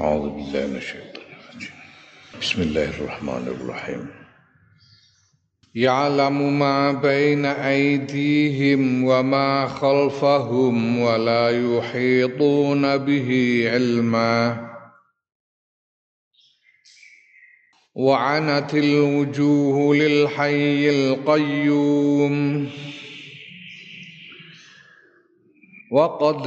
أعوذ بالله من الشيطان الرجيم. بسم الله الرحمن الرحيم. يعلم ما بين أيديهم وما خلفهم ولا يحيطون به علما. وعنت الوجوه للحي القيوم. وقد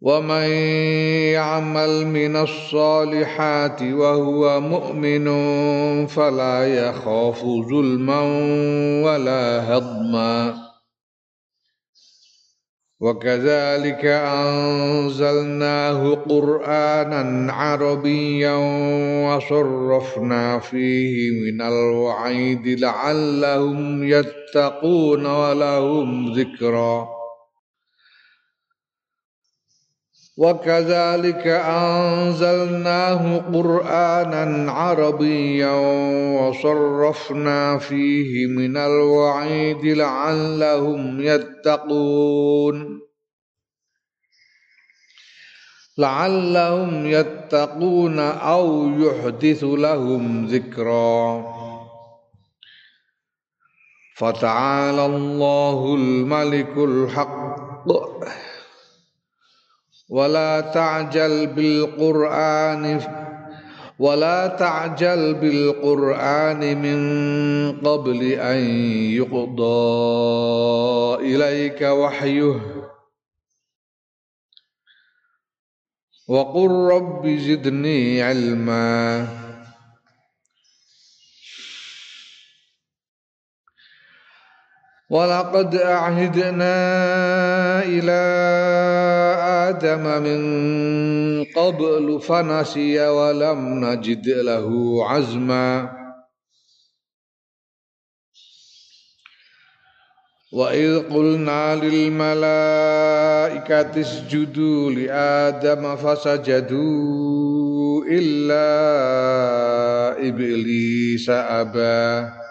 ومن يعمل من الصالحات وهو مؤمن فلا يخاف ظلما ولا هضما. وكذلك أنزلناه قرآنا عربيا وصرفنا فيه من الوعيد لعلهم يتقون ولهم ذكرًا. وكذلك أنزلناه قرآنا عربيا وصرفنا فيه من الوعيد لعلهم يتقون. لعلهم يتقون أو يحدث لهم ذكرا. فتعالى الله الملك الحق. ولا تعجل بالقرآن ولا تعجل بالقرآن من قبل أن يقضى إليك وحيه. وقل رب زدني علما. ولقد أعهدنا إلى آدم من قبل فنسي ولم نجد له عزما وإذ قلنا للملائكة اسجدوا لآدم فسجدوا إلا إبليس أبى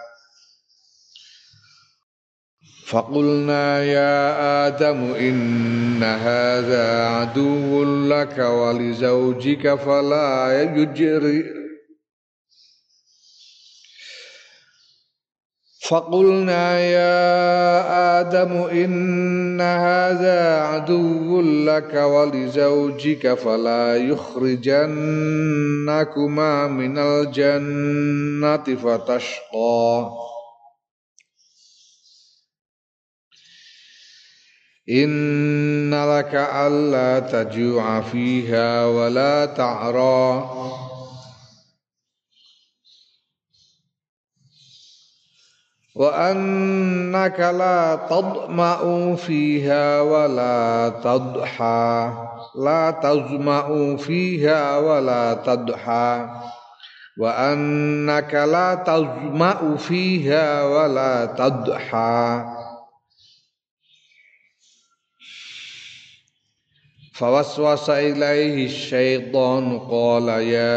فقلنا يا آدم إن هذا عدو لك ولزوجك فلا يجري فقلنا يا آدم إن هذا عدو لك ولزوجك فلا يخرجنكما من الجنة فتشقى. إن لك ألا تجوع فيها ولا تعرى. وأنك لا تظمأ فيها ولا تضحى. لا تظمأ فيها ولا تضحى. وأنك لا تظمأ فيها ولا تضحى. فوسوس إليه الشيطان قال يا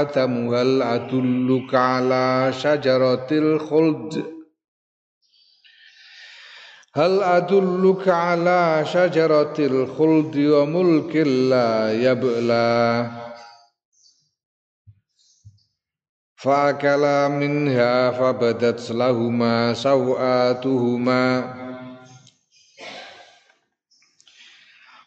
آدم هل أدلك على شجرة الخلد؟ هل أدلك على شجرة الخلد وملك لا يبلى؟ فأكلا منها فبدت لهما سوآتهما.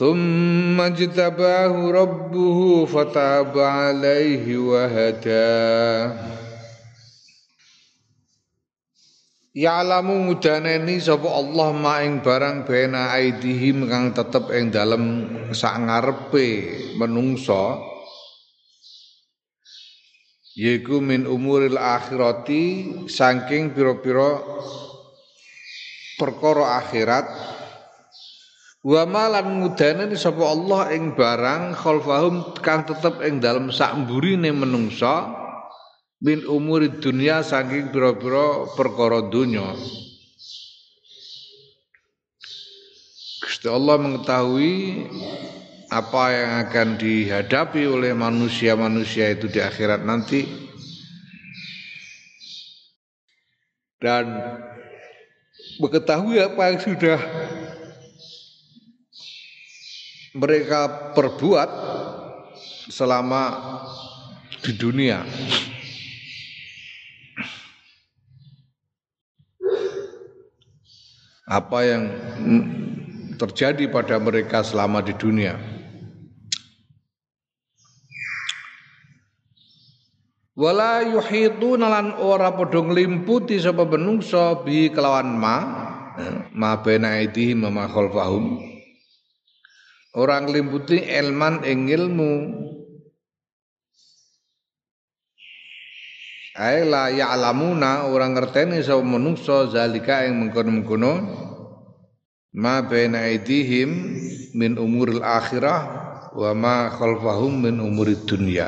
ثم اجتباه ربه فتاب عليه وهدى Ya'lamu mudaneni sapa Allah ma ing barang bena aidihim kang tetep ing dalem sak ngarepe menungso yaiku min umuril akhirati saking pira-pira perkara akhirat wa malan ngudaneni sapa Allah ing barang khalfahum kang tetep ing dalem sak mburine menungsa min umuri dunia saking pira-pira perkara dunya Gusti Allah mengetahui apa yang akan dihadapi oleh manusia-manusia itu di akhirat nanti. Dan mengetahui apa yang sudah mereka perbuat selama di dunia. Apa yang terjadi pada mereka selama di dunia. Wala yuhituna lan ora padha nglimputi sapa menungso bi kelawan ma ma baina aidihim ma khalfahum Orang limputi elman ing ilmu. Ae la ya'lamuna orang ngerteni sapa menungso zalika ing mengkono-mengkono ma baina aidihim min umuril akhirah wa ma khalfahum min umurid dunya.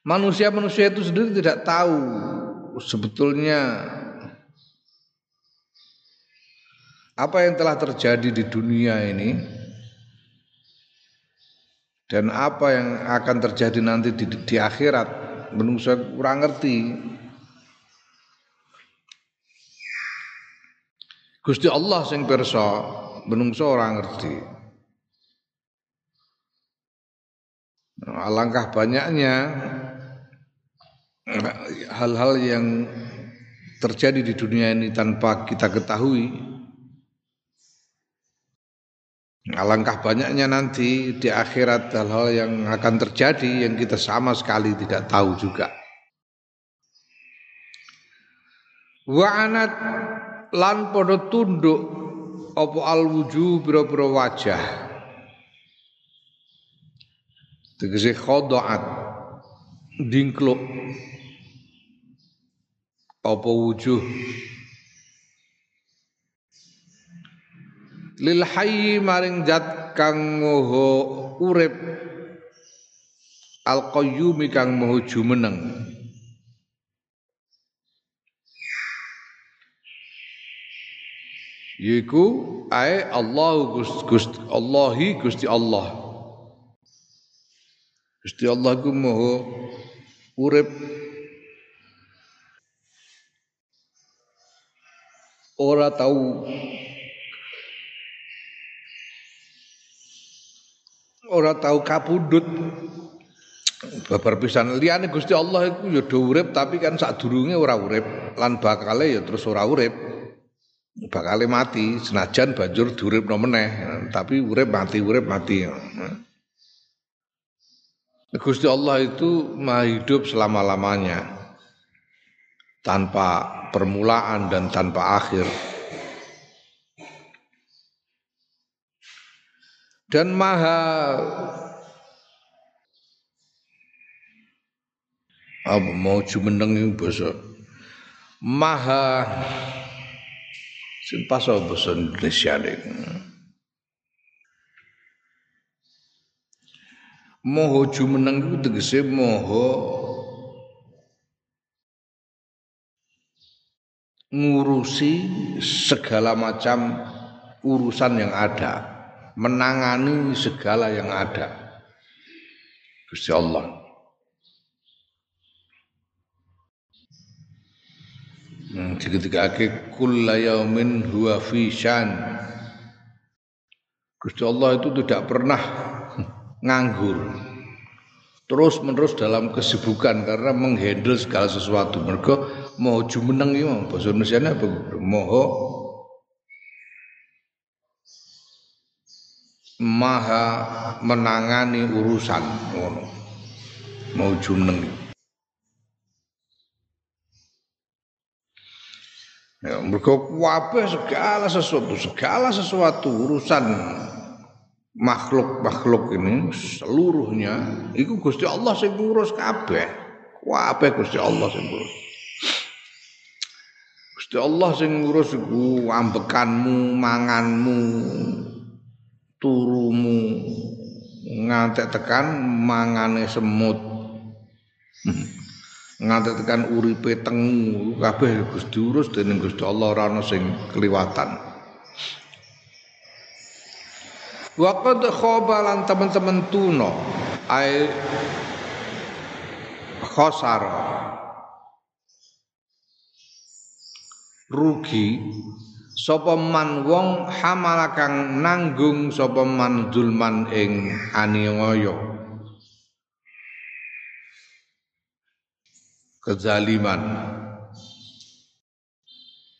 Manusia-manusia itu sendiri tidak tahu sebetulnya apa yang telah terjadi di dunia ini dan apa yang akan terjadi nanti di, di akhirat menungso kurang ngerti. Gusti Allah sing pirsa menungso ora ngerti. Alangkah banyaknya hal-hal yang terjadi di dunia ini tanpa kita ketahui Alangkah banyaknya nanti di akhirat hal-hal yang akan terjadi yang kita sama sekali tidak tahu juga. Wa anat lan padha tunduk apa al wujuh bira-bira wajah. Tegese khodaat dingkluk apa wujuh lil hayyi maring zat kang moho urip. Al qayyumi kang moho jumeneng. Yiku ae Allah Gusti Allahi Gusti Allah. Gusti Allah ku moho urip. Ora tahu ora tahu kapundut babar pisan. Liyane Gusti Allah iku ya do urip tapi kan sadurunge ora urip. Lan bakale ya terus ora urip. Bakale mati. Senajan banjur diuripno meneh. Tapi urip mati urip mati. Gusti Allah itu maha hidup selama-lamanya. Tanpa permulaan dan tanpa akhir dan maha apa mau jumeneng bahasa maha sing pas bahasa Indonesia Moho jumeneng itu tegese moho ngurusi segala macam urusan yang ada menangani segala yang ada. Gusti Allah. Hmm, ake kulla yaumin huwa fi syan. Gusti Allah itu tidak pernah nganggur. Terus menerus dalam kesibukan karena menghandle segala sesuatu. Mereka mau jumeneng iki bahasa Indonesia apa? Moho maha menangani urusan ngono mau jumeneng Ya, mergo kabeh segala sesuatu, segala sesuatu urusan makhluk-makhluk ini seluruhnya itu Gusti Allah sing ngurus kabeh. Kabeh Gusti Allah sing ngurus. Gusti Allah sing ngurus iku ambekanmu, manganmu, turumu, ngantek tekan mangane semut. Hmm. Nganti tekan uripe tengu. Kabeh Gusti urus dening Gusti Allah ora ana sing kliwatan. Wa qad khaba lan teman-teman tuno ai khosar. Rugi sapa man wong hamalakang nanggung sapa man zulman ing aniaya kezaliman.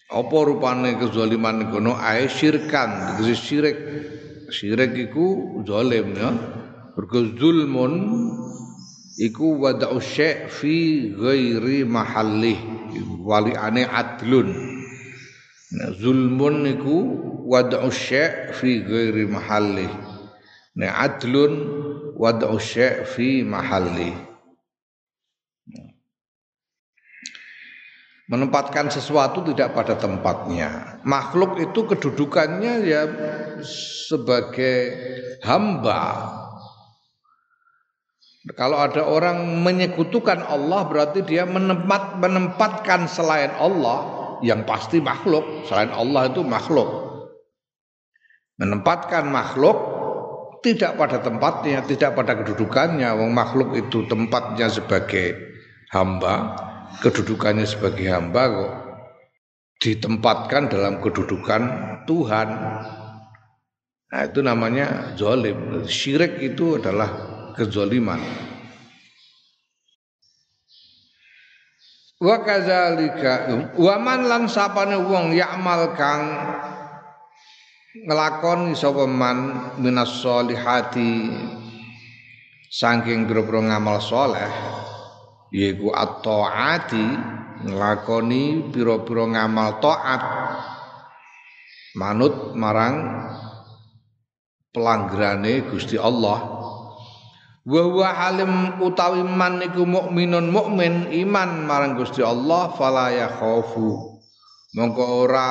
Apa rupane kezaliman kono ae syirkan. Tegese syirik. Syirik iku zalim ya. Mergo zulmun iku wada'u syai' fi ghairi wali ane adlun nah, zulmun iku wada'u syai' fi ghairi mahallih nah adlun wada'u syai' fi mahallih menempatkan sesuatu tidak pada tempatnya. Makhluk itu kedudukannya ya sebagai hamba. Kalau ada orang menyekutukan Allah berarti dia menempat menempatkan selain Allah yang pasti makhluk, selain Allah itu makhluk. Menempatkan makhluk tidak pada tempatnya, tidak pada kedudukannya. Wong makhluk itu tempatnya sebagai hamba, kedudukannya sebagai hamba kok ditempatkan dalam kedudukan Tuhan. Nah itu namanya zolim. Syirik itu adalah kezoliman. Wa kadzalika wa man lan sapane wong ya'mal kang ngelakoni sapa man minas solihati saking ngamal soleh yaiku at-taati nglakoni pira-pira ngamal taat. Manut marang pelanggarane Gusti Allah wa huwa halim utawi man iku mukminun mukmin iman marang Gusti Allah fala yakhafu mongko ora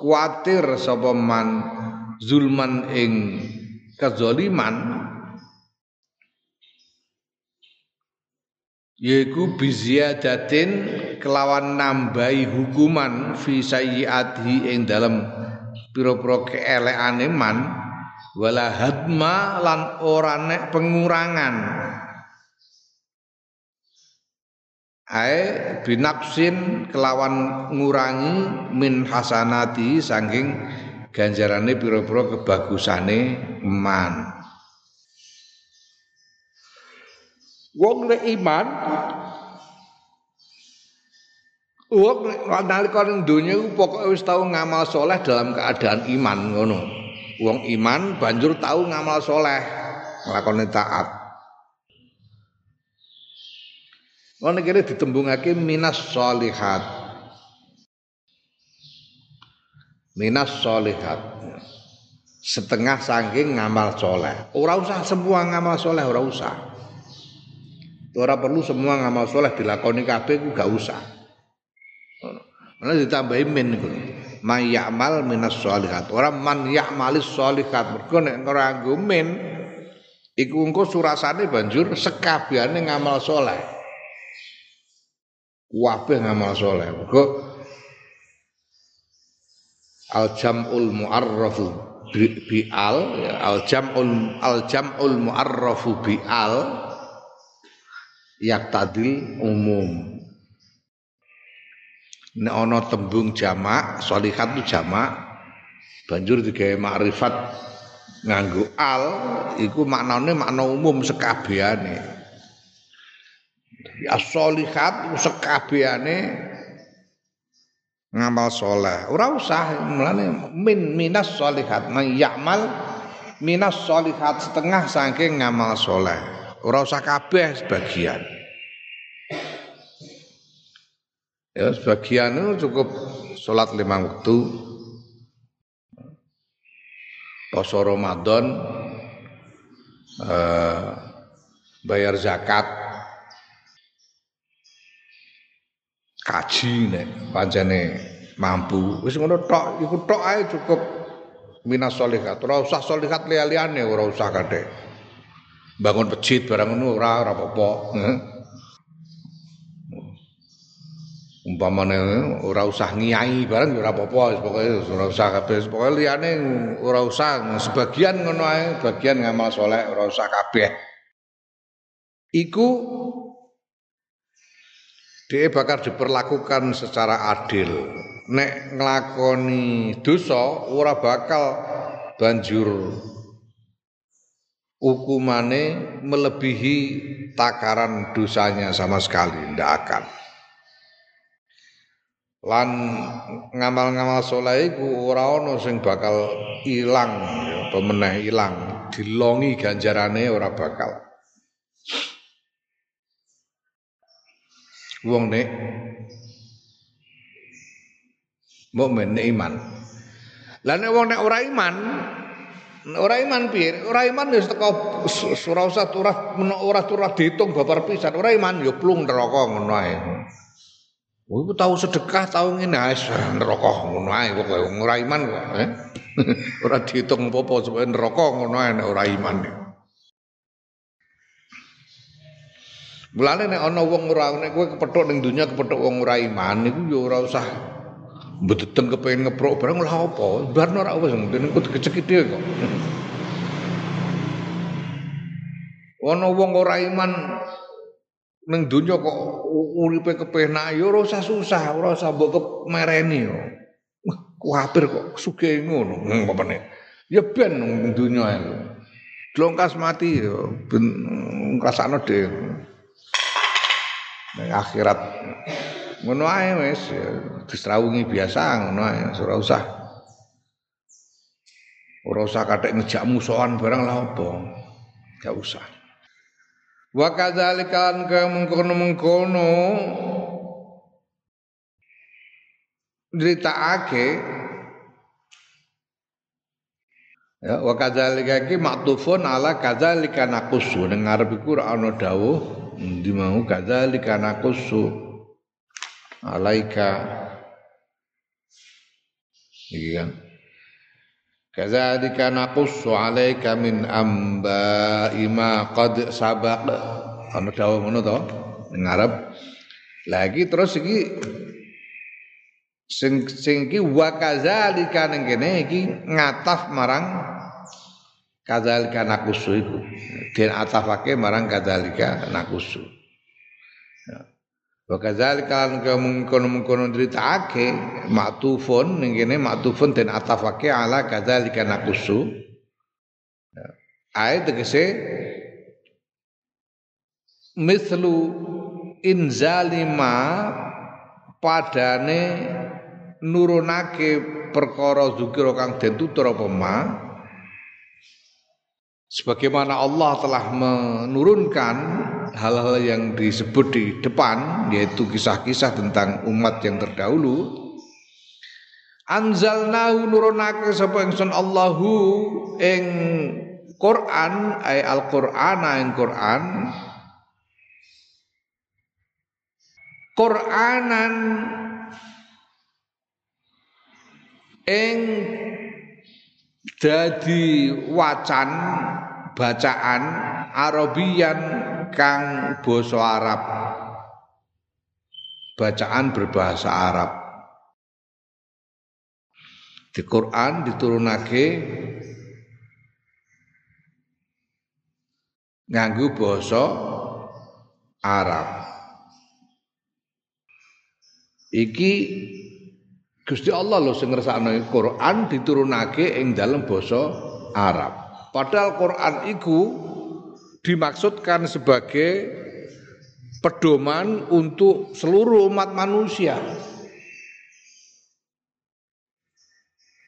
kuatir sapa man zulman ing kezaliman yaiku biziyadatin kelawan nambahi hukuman fi sayyiati ing dalam pira-pira keelekane man wala hadma lan ora nek pengurangan ae binaksin kelawan ngurangi min hasanati saking ganjarane pira-pira kebagusane man Wong nek iman Wong nalika ning donya pokoke wis tau ngamal soleh dalam keadaan iman ngono. Wong iman banjur tau ngamal soleh, nglakoni taat. Ngono kene ditembungake minas solihat. Minas solihat. Setengah saking ngamal soleh. Ora usah semua ngamal soleh, ora usah. Ora perlu semua ngamal soleh dilakoni kabeh gak usah. Mana ditambahi min. Man ya'mal minas sholihat. Ora man ya'malis sholihat. Mergo nek ora nggo min iku engko surasane banjur sekabehane ngamal soleh. Kabeh ngamal soleh. Mergo al jamul muarrafu bi al ya, al jamul al jamul muarrafu bi al yak tadil umum nek ana tembung jamak sholihat itu jamak. Banjur digawe makrifat nganggo al iku maknane makna umum sekabehane. Ya sholihat sekabehane ngamal soleh. Ora usah mulane min minas sholihat. Man ya'mal minas sholihat setengah saking ngamal soleh. Ora usah kabeh sebagian. Ya sebagian itu cukup salat lima waktu. Poso Ramadan eh, bayar zakat. Kaji nek pancene mampu. Wis ngono tok iku tok ae cukup. Minas solihat ora usah solihat liya-liyane ora usah kadhe bangun masjid barang ngono ora ora apa-apa umpamane ora usah ngiyai barang ora apa-apa pokoke ora usah kabeh pokoke liyane ora usah sebagian ngono ae bagian ngamal soleh ora usah kabeh iku dia bakal diperlakukan secara adil. Nek nglakoni dosa ora bakal banjur hukumane melebihi takaran dosanya sama sekali, ndak akan. Lan ngamal-ngamal soleh iku ora ana sing bakal ilang ya, pemeneh ilang, dilongi ganjarane ora bakal. wong nek mukmin iman. Lah nek wong nek ora iman, ora iman piye? Ora iman wis teko ora usah ora ora ora diitung babar pisan. Ora iman ya plung neraka ngono ae. Oh, iku tahu sedekah, tahu ngene wis neraka ngono ae ora iman kok, eh. ora diitung apa-apa supaya neraka ngono ae nek ora iman. Mulane nek ana wong ora nek kowe kepethuk ning donya kepethuk wong ora iman niku ya ora usah mbedeten kepengin ngeprok barang lha apa? Barno ora wis mungkin kudu kecekit kok. Ana wong ora iman ning donya kok uripe kepenak ya ora usah susah, ora usah mbok mereni yo. Kuwatir kok sugih ngono ngopene. Ya ben ning donya iku. Dlongkas mati yo ben ngrasakno dhewe. Akhirat ngono ae wis ya, disrawungi biasa ngono ae ora usah ora usah kathek ngejak musuhan barang lah apa gak usah wa kadzalika ka mengkono-mengkono. Ake ya wa kadzalika ki maktufun ala kadzalika naqusu ning ngarep ana dawuh di mau kadzalika naqussu alaika. Iki kan kadzalika naqussu alaika min amba ima qad sabaq. Ana dawuh ngono to ning Arab lagi terus iki sing sing iki wa kadzalika ning kene iki ngataf marang kadzalika nakusu iku. Den atafake marang kadzalika nakusu ya. Wa kadzalika mengkono-mengkono critakake maktufun ning kene maktufun den atafake ala kadzalika nakusu ya. ayat tegese mislu inzalima padane nurunake perkara zikira kang den tutur apa ma sebagaimana Allah telah menurunkan hal-hal yang disebut di depan yaitu kisah-kisah tentang umat yang terdahulu. Anzalnahu nurunake sapa ingsun Allahu ing Quran ay al-Qur'ana ing Quran. Qur'anan ing dadi wacan bacaan Arabian kang basa Arab. Bacaan berbahasa Arab. Di Quran diturunake nganggo basa Arab. Iki Gusti Allah lho sing ngersakno Quran diturunake ing dalam basa Arab. Padahal Quran itu dimaksudkan sebagai pedoman untuk seluruh umat manusia.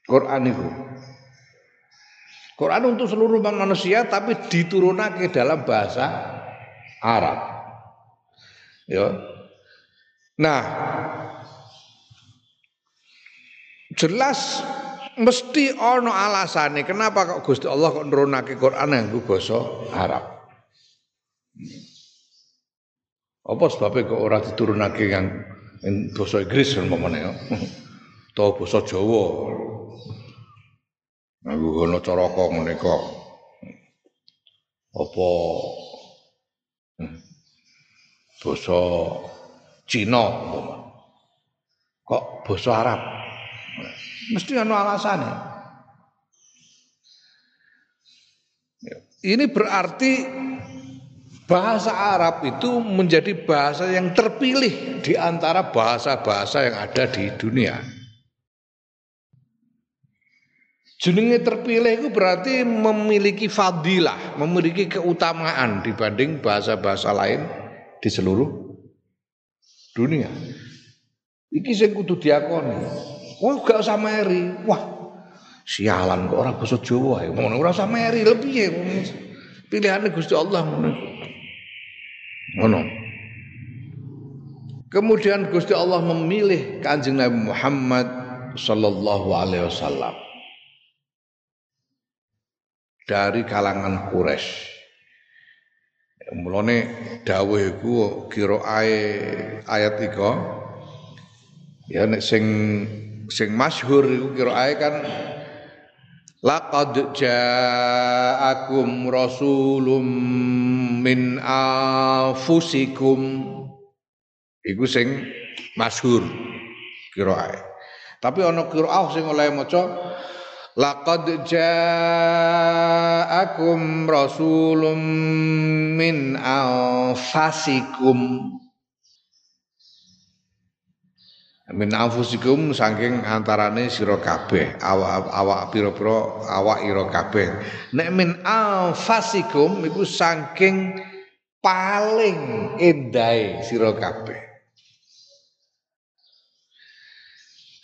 Quran itu. Quran untuk seluruh umat manusia tapi diturunake dalam bahasa Arab. Ya. Nah, jelas mesti ono alasane kenapa kok Gusti Allah kok nurunake Quran nganggo basa Arab. Apa sebabnya kok ora diturunake yang basa Inggris umpamane ya. Atau basa Jawa. Nganggo ngono caraka kok. Apa hmm, basa Cina. Kok basa Arab? Mesti ada alasannya. Ini berarti bahasa Arab itu menjadi bahasa yang terpilih di antara bahasa-bahasa yang ada di dunia. Jenenge terpilih itu berarti memiliki fadilah, memiliki keutamaan dibanding bahasa-bahasa lain di seluruh dunia. Iki sing kudu diakoni. Oh gak usah meri. Wah, sialan kok orang basa Jawa ya. Ngono ora usah meri lebih ya. Pilihannya Gusti Allah ngono. Ngono. Kemudian Gusti Allah memilih Kanjeng Nabi Muhammad sallallahu alaihi wasallam dari kalangan Quraisy. Mulane dawuh iku kira ayat 3 ya nek sing sing masyhur iku kiraae kan laqad ja'akum rasulum min anfusikum. Iku sing masyhur kiraae tapi ana kiraah sing oleh maca Laqad ja'akum rasulum min anfasikum min anfusikum saking antarane sira kabeh awak awak pira-pira awak ira kabeh. Nek min anfasikum iku saking paling endahe sira kabeh.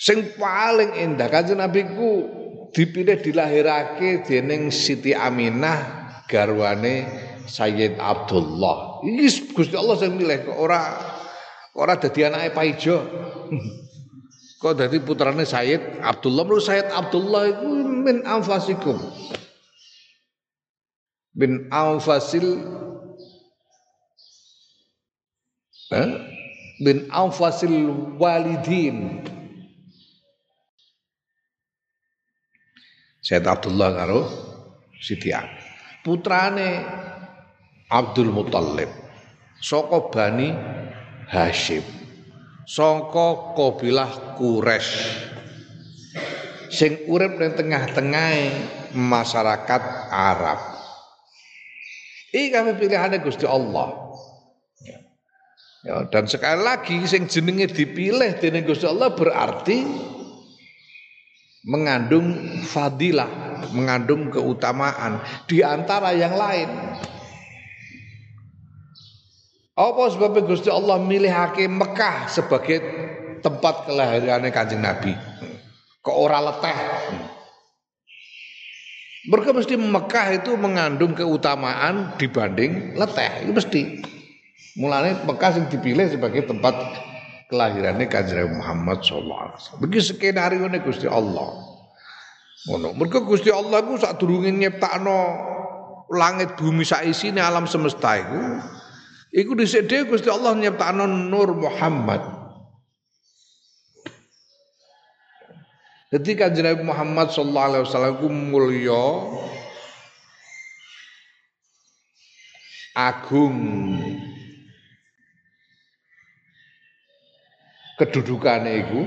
Sing paling endah kanjeng Nabi ku dipilih dilahirake dening Siti Aminah garwane Sayyid Abdullah. Iki Gusti Allah sing milih kok ora ora dadi anake Paijo. Kok dadi putrane Sayyid Abdullah. Menurut Sayyid Abdullah itu min anfasikum. Min anfasil eh? Min anfasil walidin. Sayyid Abdullah karo Siti Putrane Abdul Muthalib. Saka Bani Hashim sangka kabilah Quraisy sing urip ning tengah-tengah masyarakat Arab. Iki kami pilihannya Gusti Allah. Ya, dan sekali lagi sing jenenge dipilih dening Gusti Allah berarti mengandung fadilah, mengandung keutamaan di antara yang lain. Apa sebabnya Gusti Allah milih hakim Mekah sebagai tempat kelahirannya Kanjeng Nabi? Kok ora leteh? Mereka mesti Mekah itu mengandung keutamaan dibanding leteh, itu mesti. Mulanya Mekah yang dipilih sebagai tempat kelahirannya Kanjeng Muhammad SAW. Begitu skenario ini Gusti Allah. Ngono. Mereka Gusti Allah itu saat durungin nyiptakno langit bumi saisine alam semesta itu Iku dhisik dhewe Gusti Allah nyiptakno Nur Muhammad. Kanjeng Nabi Muhammad sallallahu alaihi wasallam ku mulya agung kedudukane iku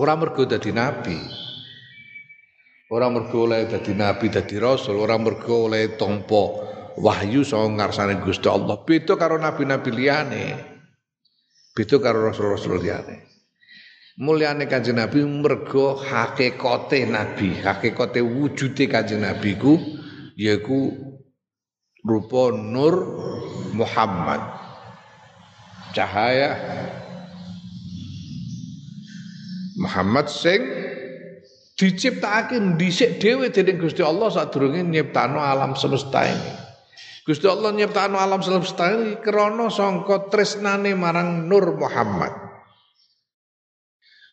ora mergo dadi nabi. Ora mergo oleh dadi nabi dadi rasul, ora mergo oleh tompo wahyu saka ngarsane Gusti Allah. Beda karo nabi-nabi liyane. Beda karo rasul-rasul liyane. Mulyane Kanjeng Nabi mergo hakikate nabi, hakikate wujude Kanjeng Nabi ku yaiku rupa nur Muhammad. Cahaya Muhammad sing diciptakake dhisik dhewe dening Gusti Allah sadurunge nyiptano alam semesta ini. Gusti Allah nyiptakno alam semesta iki krana sangka tresnane marang Nur Muhammad.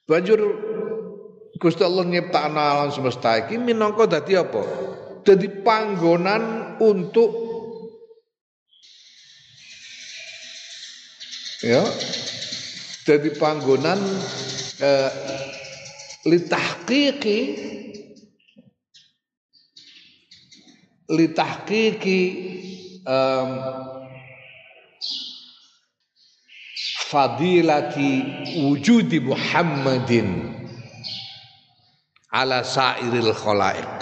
Banjur Gusti Allah nyiptakno alam semesta iki minangka dadi apa? Dadi panggonan untuk ya dadi panggonan eh, litahqiqi litahqiqi um, fadilati wujudi Muhammadin ala sairil khalaik.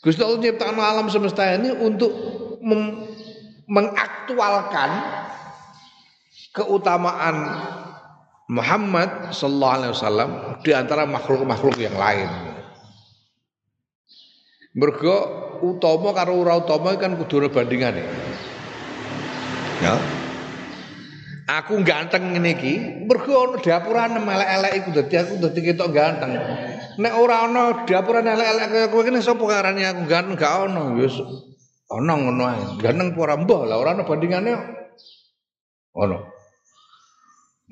Gusti Allah nyiptakan alam semesta ini untuk mengaktualkan keutamaan Muhammad sallallahu alaihi wasallam di antara makhluk-makhluk yang lain. Mergo utama karo ora utama kan kudu bandingane. Ya. Aku ganteng ngene iki, mergo ana dapuran elek-elek iku dadi aku dadi ketok ganteng. Nek ora ana dapuran elek-elek kaya kowe kene sapa karane aku ganteng gak ono ya ana ngono ae. Ganteng ora mbah lah ora ana bandingane. Ono.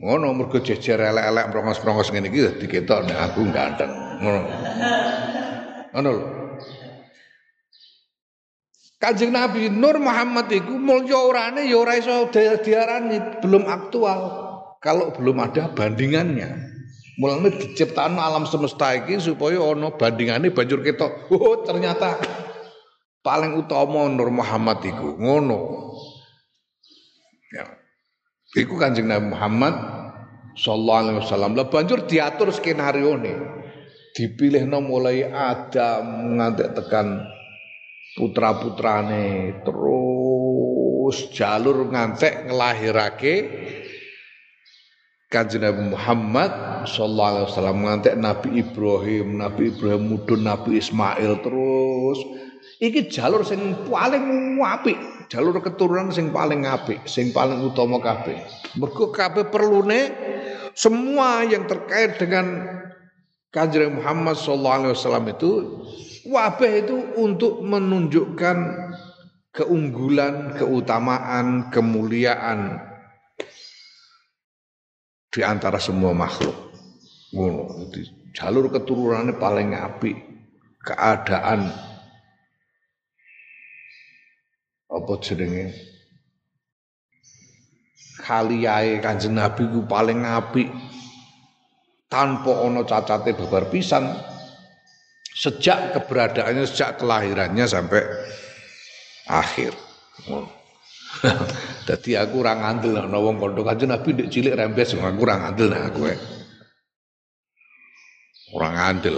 Ngono mergo jejer elek-elek prongos-prongos ngene iki dadi ketok nek aku ganteng. Ngono. Ngono lho. Kanjeng Nabi Nur Muhammad itu mulya orane ya ora iso diarani belum aktual kalau belum ada bandingannya. Mulane diciptakan alam semesta iki supaya ana bandingane banjur ketok. Oh, ternyata paling utama Nur Muhammad iku. Ngono. Ya. Iku Kanjeng Nabi Muhammad sallallahu alaihi wasallam. Lah banjur diatur skenario nih. Dipilihno mulai Adam nganti tekan putra-putrane terus jalur ngantek ngelahirake Kanjeng Nabi Muhammad sallallahu alaihi wasallam ngantek Nabi Ibrahim, Nabi Ibrahim mudun Nabi Ismail terus iki jalur sing paling apik, jalur keturunan sing paling apik, sing paling utama kabeh. Mergo kabeh perlune semua yang terkait dengan Kanjeng Muhammad sallallahu alaihi wasallam itu Wabah itu untuk menunjukkan keunggulan, keutamaan, kemuliaan di antara semua makhluk. Ngono, jalur keturunannya paling api, keadaan apa jenenge kaliyae Kanjeng Nabi ku paling apik tanpa ana cacate babar pisan sejak keberadaannya sejak kelahirannya sampai akhir. Jadi aku orang ngandel nek wong kandha Kanjeng Nabi ndek cilik rembes aku orang ngandel nek aku orang ngandel.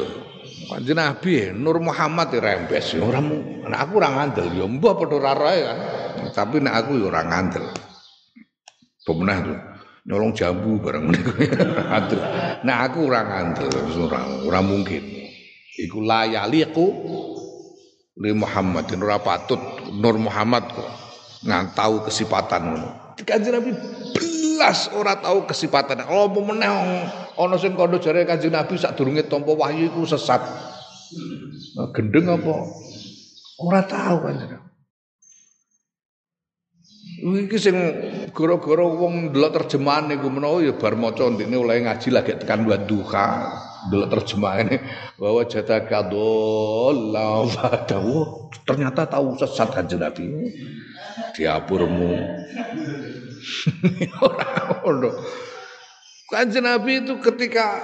Kanjeng Nabi Nur Muhammad ya rembes. Ora nek aku orang ngandel ya mbah padha ora kan. Tapi nek aku ya ora ngandel. Tuh nyolong jambu bareng niku ngandel nek aku orang ngandel ora ora mungkin iku la yaliqu li Muhammadin ora patut Nur Muhammad kok ngan tahu kesipatan ngono. Kanjeng Nabi belas ora tahu kesipatan. Oh meneh ana sing kandha jare Kanjeng Nabi sadurunge tampa wahyu iku sesat. Nah, gendeng apa? Ora tahu Kanjeng Nabi. Iki sing gara-gara wong ndelok terjemahan niku menawa ya bar maca ndekne oleh ngaji lagi tekan wa duha. Ndelok terjemahane bahwa jataka dhalla fadawu. Ternyata tahu sesat kanjeng Nabi. Diapurmu. Ora ono. Kanjeng Nabi itu ketika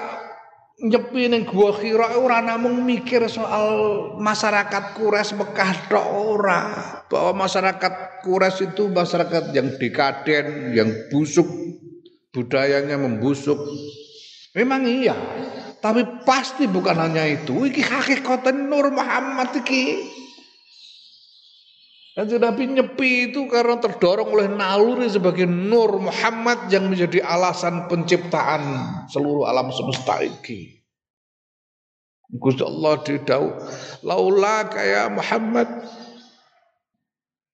nyepi ning gua Hira ora namung mikir soal masyarakat Quraisy Mekah tok ora. Bahwa masyarakat Quraisy itu masyarakat yang dekaden yang busuk budayanya membusuk. Memang iya tapi pasti bukan hanya itu. Iki hakikatan Nur Muhammad iki dan Nabi nyepi itu karena terdorong oleh naluri sebagai Nur Muhammad yang menjadi alasan penciptaan seluruh alam semesta ini. Gusti Allah didau laula kaya Muhammad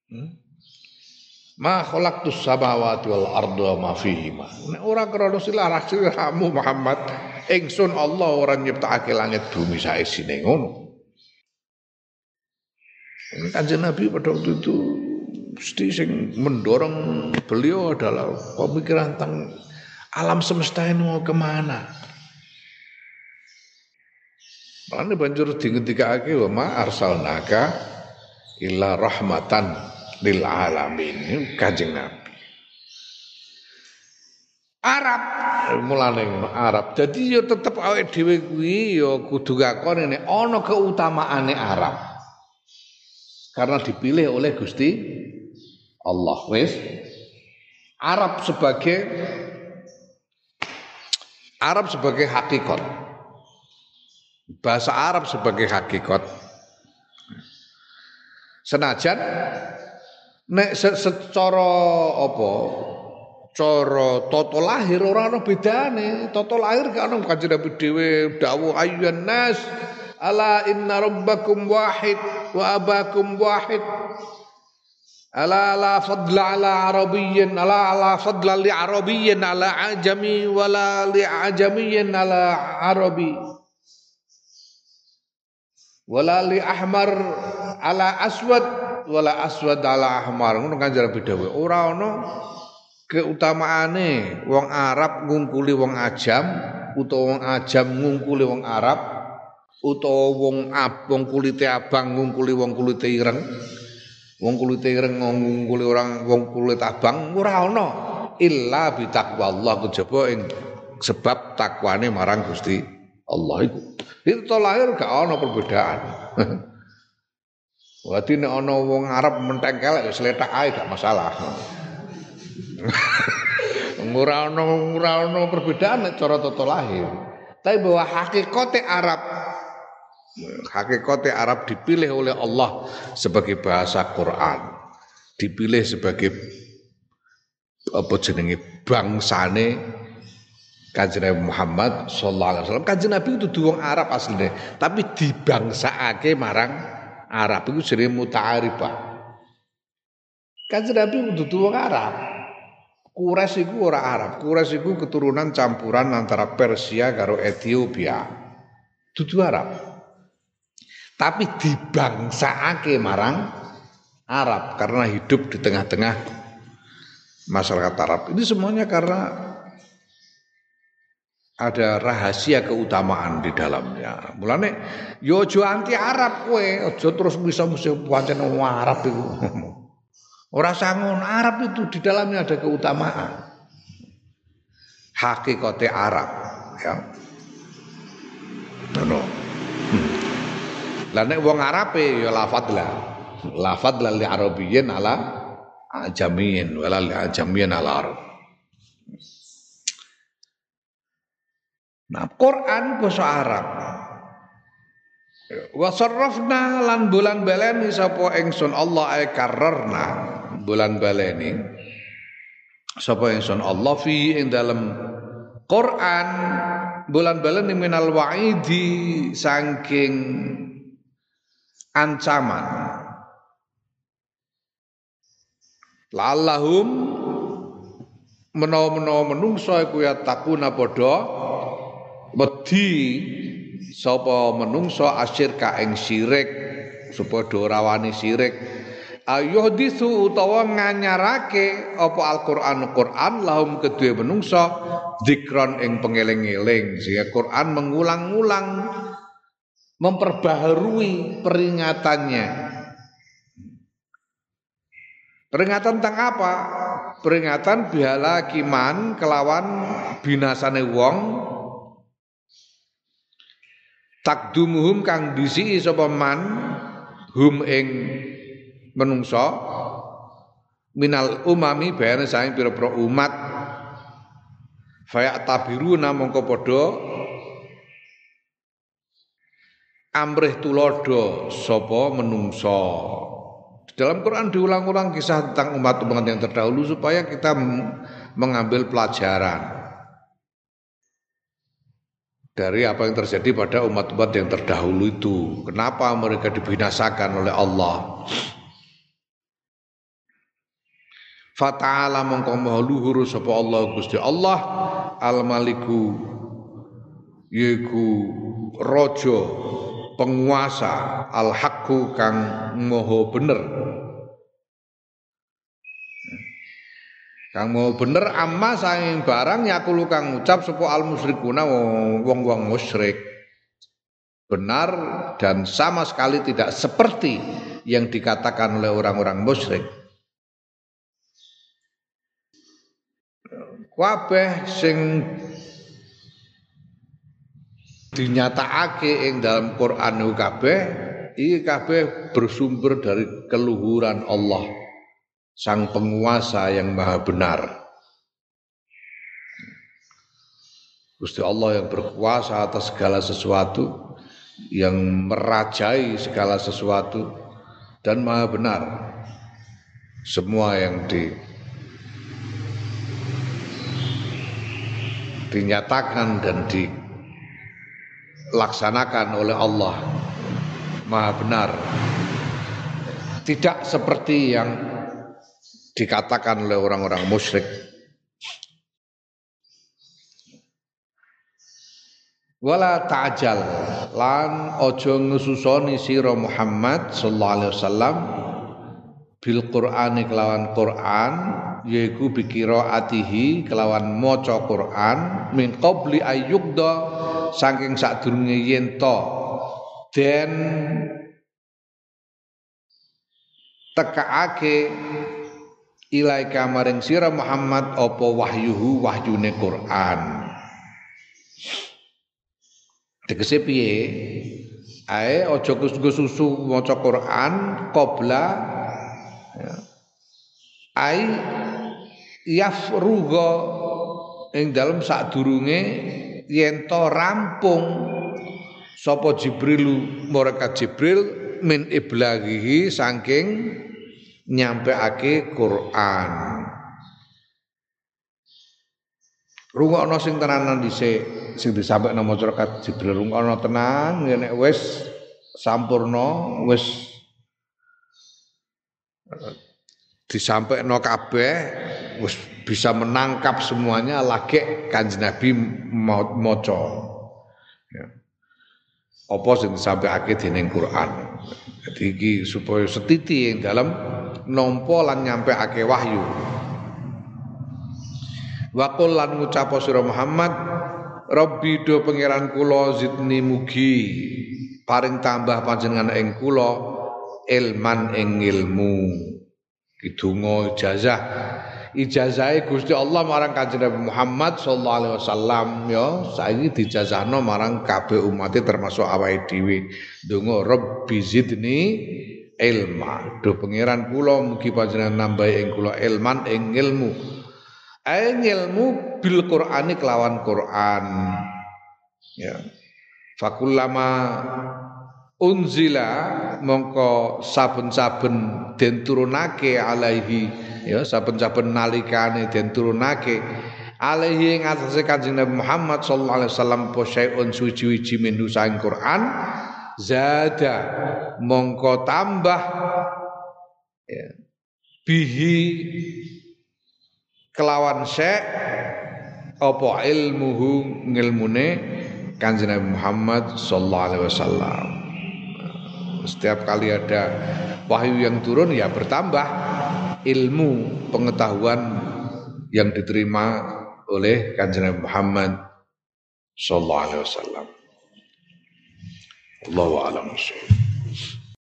hmm? Ma khalaqtus samawati wal arda ma fihima. Nek ora krana silarah Muhammad, ingsun Allah ora nyiptakake langit bumi saisine ngono. Kanjeng Nabi pada waktu itu mesti sing mendorong beliau adalah pemikiran tentang alam semesta ini mau ke mana. Lan banjur dingendikake wa ma arsalnaka illa rahmatan lil alamin. Kanjeng Nabi. Arab mulane Arab. Jadi yo tetep awake dhewe kuwi yo kudu ngakoni nek ana keutamaane Arab. Karena dipilih oleh Gusti Allah wis Arab sebagai Arab sebagai hakikat. Bahasa Arab sebagai hakikat. Senajan nek secara apa cara tata lahir ora ana bedane. Tata lahir gak ana kanjeng Nabi dhewe dawuh nas ala inna rabbakum wahid wa abakum wahid. Ala la fadla ala arabiyyin ala la fadla li arabiyyin ala ajami wala li ajamiyyin ala arabi. Wala li ahmar ala aswad wala aswad ala ahmar ngono kanjeng Nabi dawuh ora ana keutamaane wong Arab ngungkuli wong ajam utawa wong ajam ngungkuli wong Arab utawa wong ab wong kulite abang ngungkuli wong kulite ireng wong kulite ireng ngungkuli orang wong kulit abang ora ana illa bi Allah kejaba ing sebab takwane marang Gusti Allah iku itu lahir gak ana perbedaan Berarti nek ana wong Arab mentengkel ya sletak ae gak masalah. ora ana ora ana perbedaan nek cara tata lahir. Tapi bahwa hakikate Arab hakikate Arab dipilih oleh Allah sebagai bahasa Quran. Dipilih sebagai apa jenenge bangsane Kanjeng Nabi Muhammad sallallahu alaihi wasallam. Kanjeng Nabi itu wong Arab asline, tapi dibangsakake marang Arab itu jenenge muta'arifah. Kanjeng Nabi itu wong Arab. Quraisy iku ora Arab. Quraisy iku keturunan campuran antara Persia karo Ethiopia. Dudu Arab. Tapi dibangsakake marang Arab karena hidup di tengah-tengah masyarakat Arab. Ini semuanya karena ada rahasia keutamaan di dalamnya. Mulane yo aja anti Arab kowe, aja terus bisa mesti pancen Arab iku. Orang sangun Arab itu di dalamnya ada keutamaan. Hakikate Arab, ya. Ngono. Hmm. Lah nek wong Arabe ya lafadz lah. Lafadz li Arabiyyin ala ajamiyin wala li ajamiyin ala Arab. Nah, Quran bahasa Arab. Wa sarrafna lan bulan baleni sapa ingsun Allah ay karrarna bulan baleni sapa ingsun Allah fi ing dalam Quran bulan baleni minal wa'idi saking ancaman. Lallahum menawa-menawa menungso iku ya takuna padha wedi sapa menungso asyir ka ing syirik supaya ora wani syirik ayuhdisu utawa nganyarake apa Al-Qur'an Qur'an lahum kedue menungso zikron ing pengeling-eling. Sehingga Quran mengulang-ulang memperbaharui peringatannya. Peringatan tentang apa? Peringatan bihala kiman kelawan binasane wong. Takdumuhum kang disi sapa man hum ing menungso. Minal umami bayane saing pira-pira umat. Fayak tabiruna mongko padha amrih tulodo sapa menungso dalam Quran diulang-ulang kisah tentang umat-umat yang terdahulu supaya kita mengambil pelajaran dari apa yang terjadi pada umat-umat yang terdahulu itu. Kenapa mereka dibinasakan oleh Allah? Fata'ala mongko luhur sapa Allah Gusti Allah Al Maliku yaiku raja penguasa al haqqu kang maha bener Kang mau bener amma saing barang yakulu kang ngucap sapa al musyrikuna wong-wong musyrik. benar dan sama sekali tidak seperti yang dikatakan oleh orang-orang musyrik. Kabeh sing dinyatakake ing dalam Quran kabeh iki kabeh bersumber dari keluhuran Allah sang penguasa yang maha benar. Gusti Allah yang berkuasa atas segala sesuatu yang merajai segala sesuatu dan maha benar semua yang di dinyatakan dan dilaksanakan oleh Allah. Maha benar. Tidak seperti yang dikatakan oleh orang-orang musyrik. Wala ta'jal. Lan ojo ngesusoni sira Muhammad sallallahu alaihi wasallam bil Qur'ani kelawan Qur'an yaiku bikira atihi kelawan maca Qur'an min qabli ayyuqda saking sadurunge yen to den tekaake ilaika maring sira Muhammad apa wahyuhu wahyune Qur'an Tegese piye? Ae aja susu maca Quran qabla ya. ai yafruga ing dalem sadurunge yen to rampung sapa Jibril mereka Jibril min iblaghihi saking nyampeake Quran. Rungokno sing tenanan dhisik sing disampaikan masyarakat Jibril rungokno tenang nek wis sampurna wis disampaikan kabeh wis bisa menangkap semuanya lagi kanjeng Nabi maca. Ya. apa sing disampaikan dening Quran? Jadi iki supaya setiti yang dalam nompo lan nyampeake wahyu. Wakul lan ngucap Muhammad Rabbi do pangeran kula zidni mugi paring tambah panjenengan ing kula ilman ing ilmu kidunga ijazah. Ijazahe Gusti Allah marang Kanjeng Nabi Muhammad sallallahu alaihi wasallam ya. Saiki dijazahno marang kabeh umat termasuk awake dhewe. Donga Rabbi zidni ilma. Do pangeran kula mugi panjenengan nambahi ing kula ilman ing ilmu Ae ilmu bil Qur'ani kelawan Qur'an. Ya. Fakullama unzila mongko saben-saben den turunake alaihi ya saben-saben nalikane den turunake alaihi ing atase Kanjeng Nabi Muhammad sallallahu alaihi wasallam posyaiun suci-suci minhu saing Quran zada mongko tambah ya bihi kelawan syek apa ilmuhu ngilmune kanjeng Nabi Muhammad sallallahu alaihi wasallam. Setiap kali ada wahyu yang turun ya bertambah ilmu pengetahuan yang diterima oleh kanjeng Muhammad sallallahu alaihi wasallam. Allahu a'lam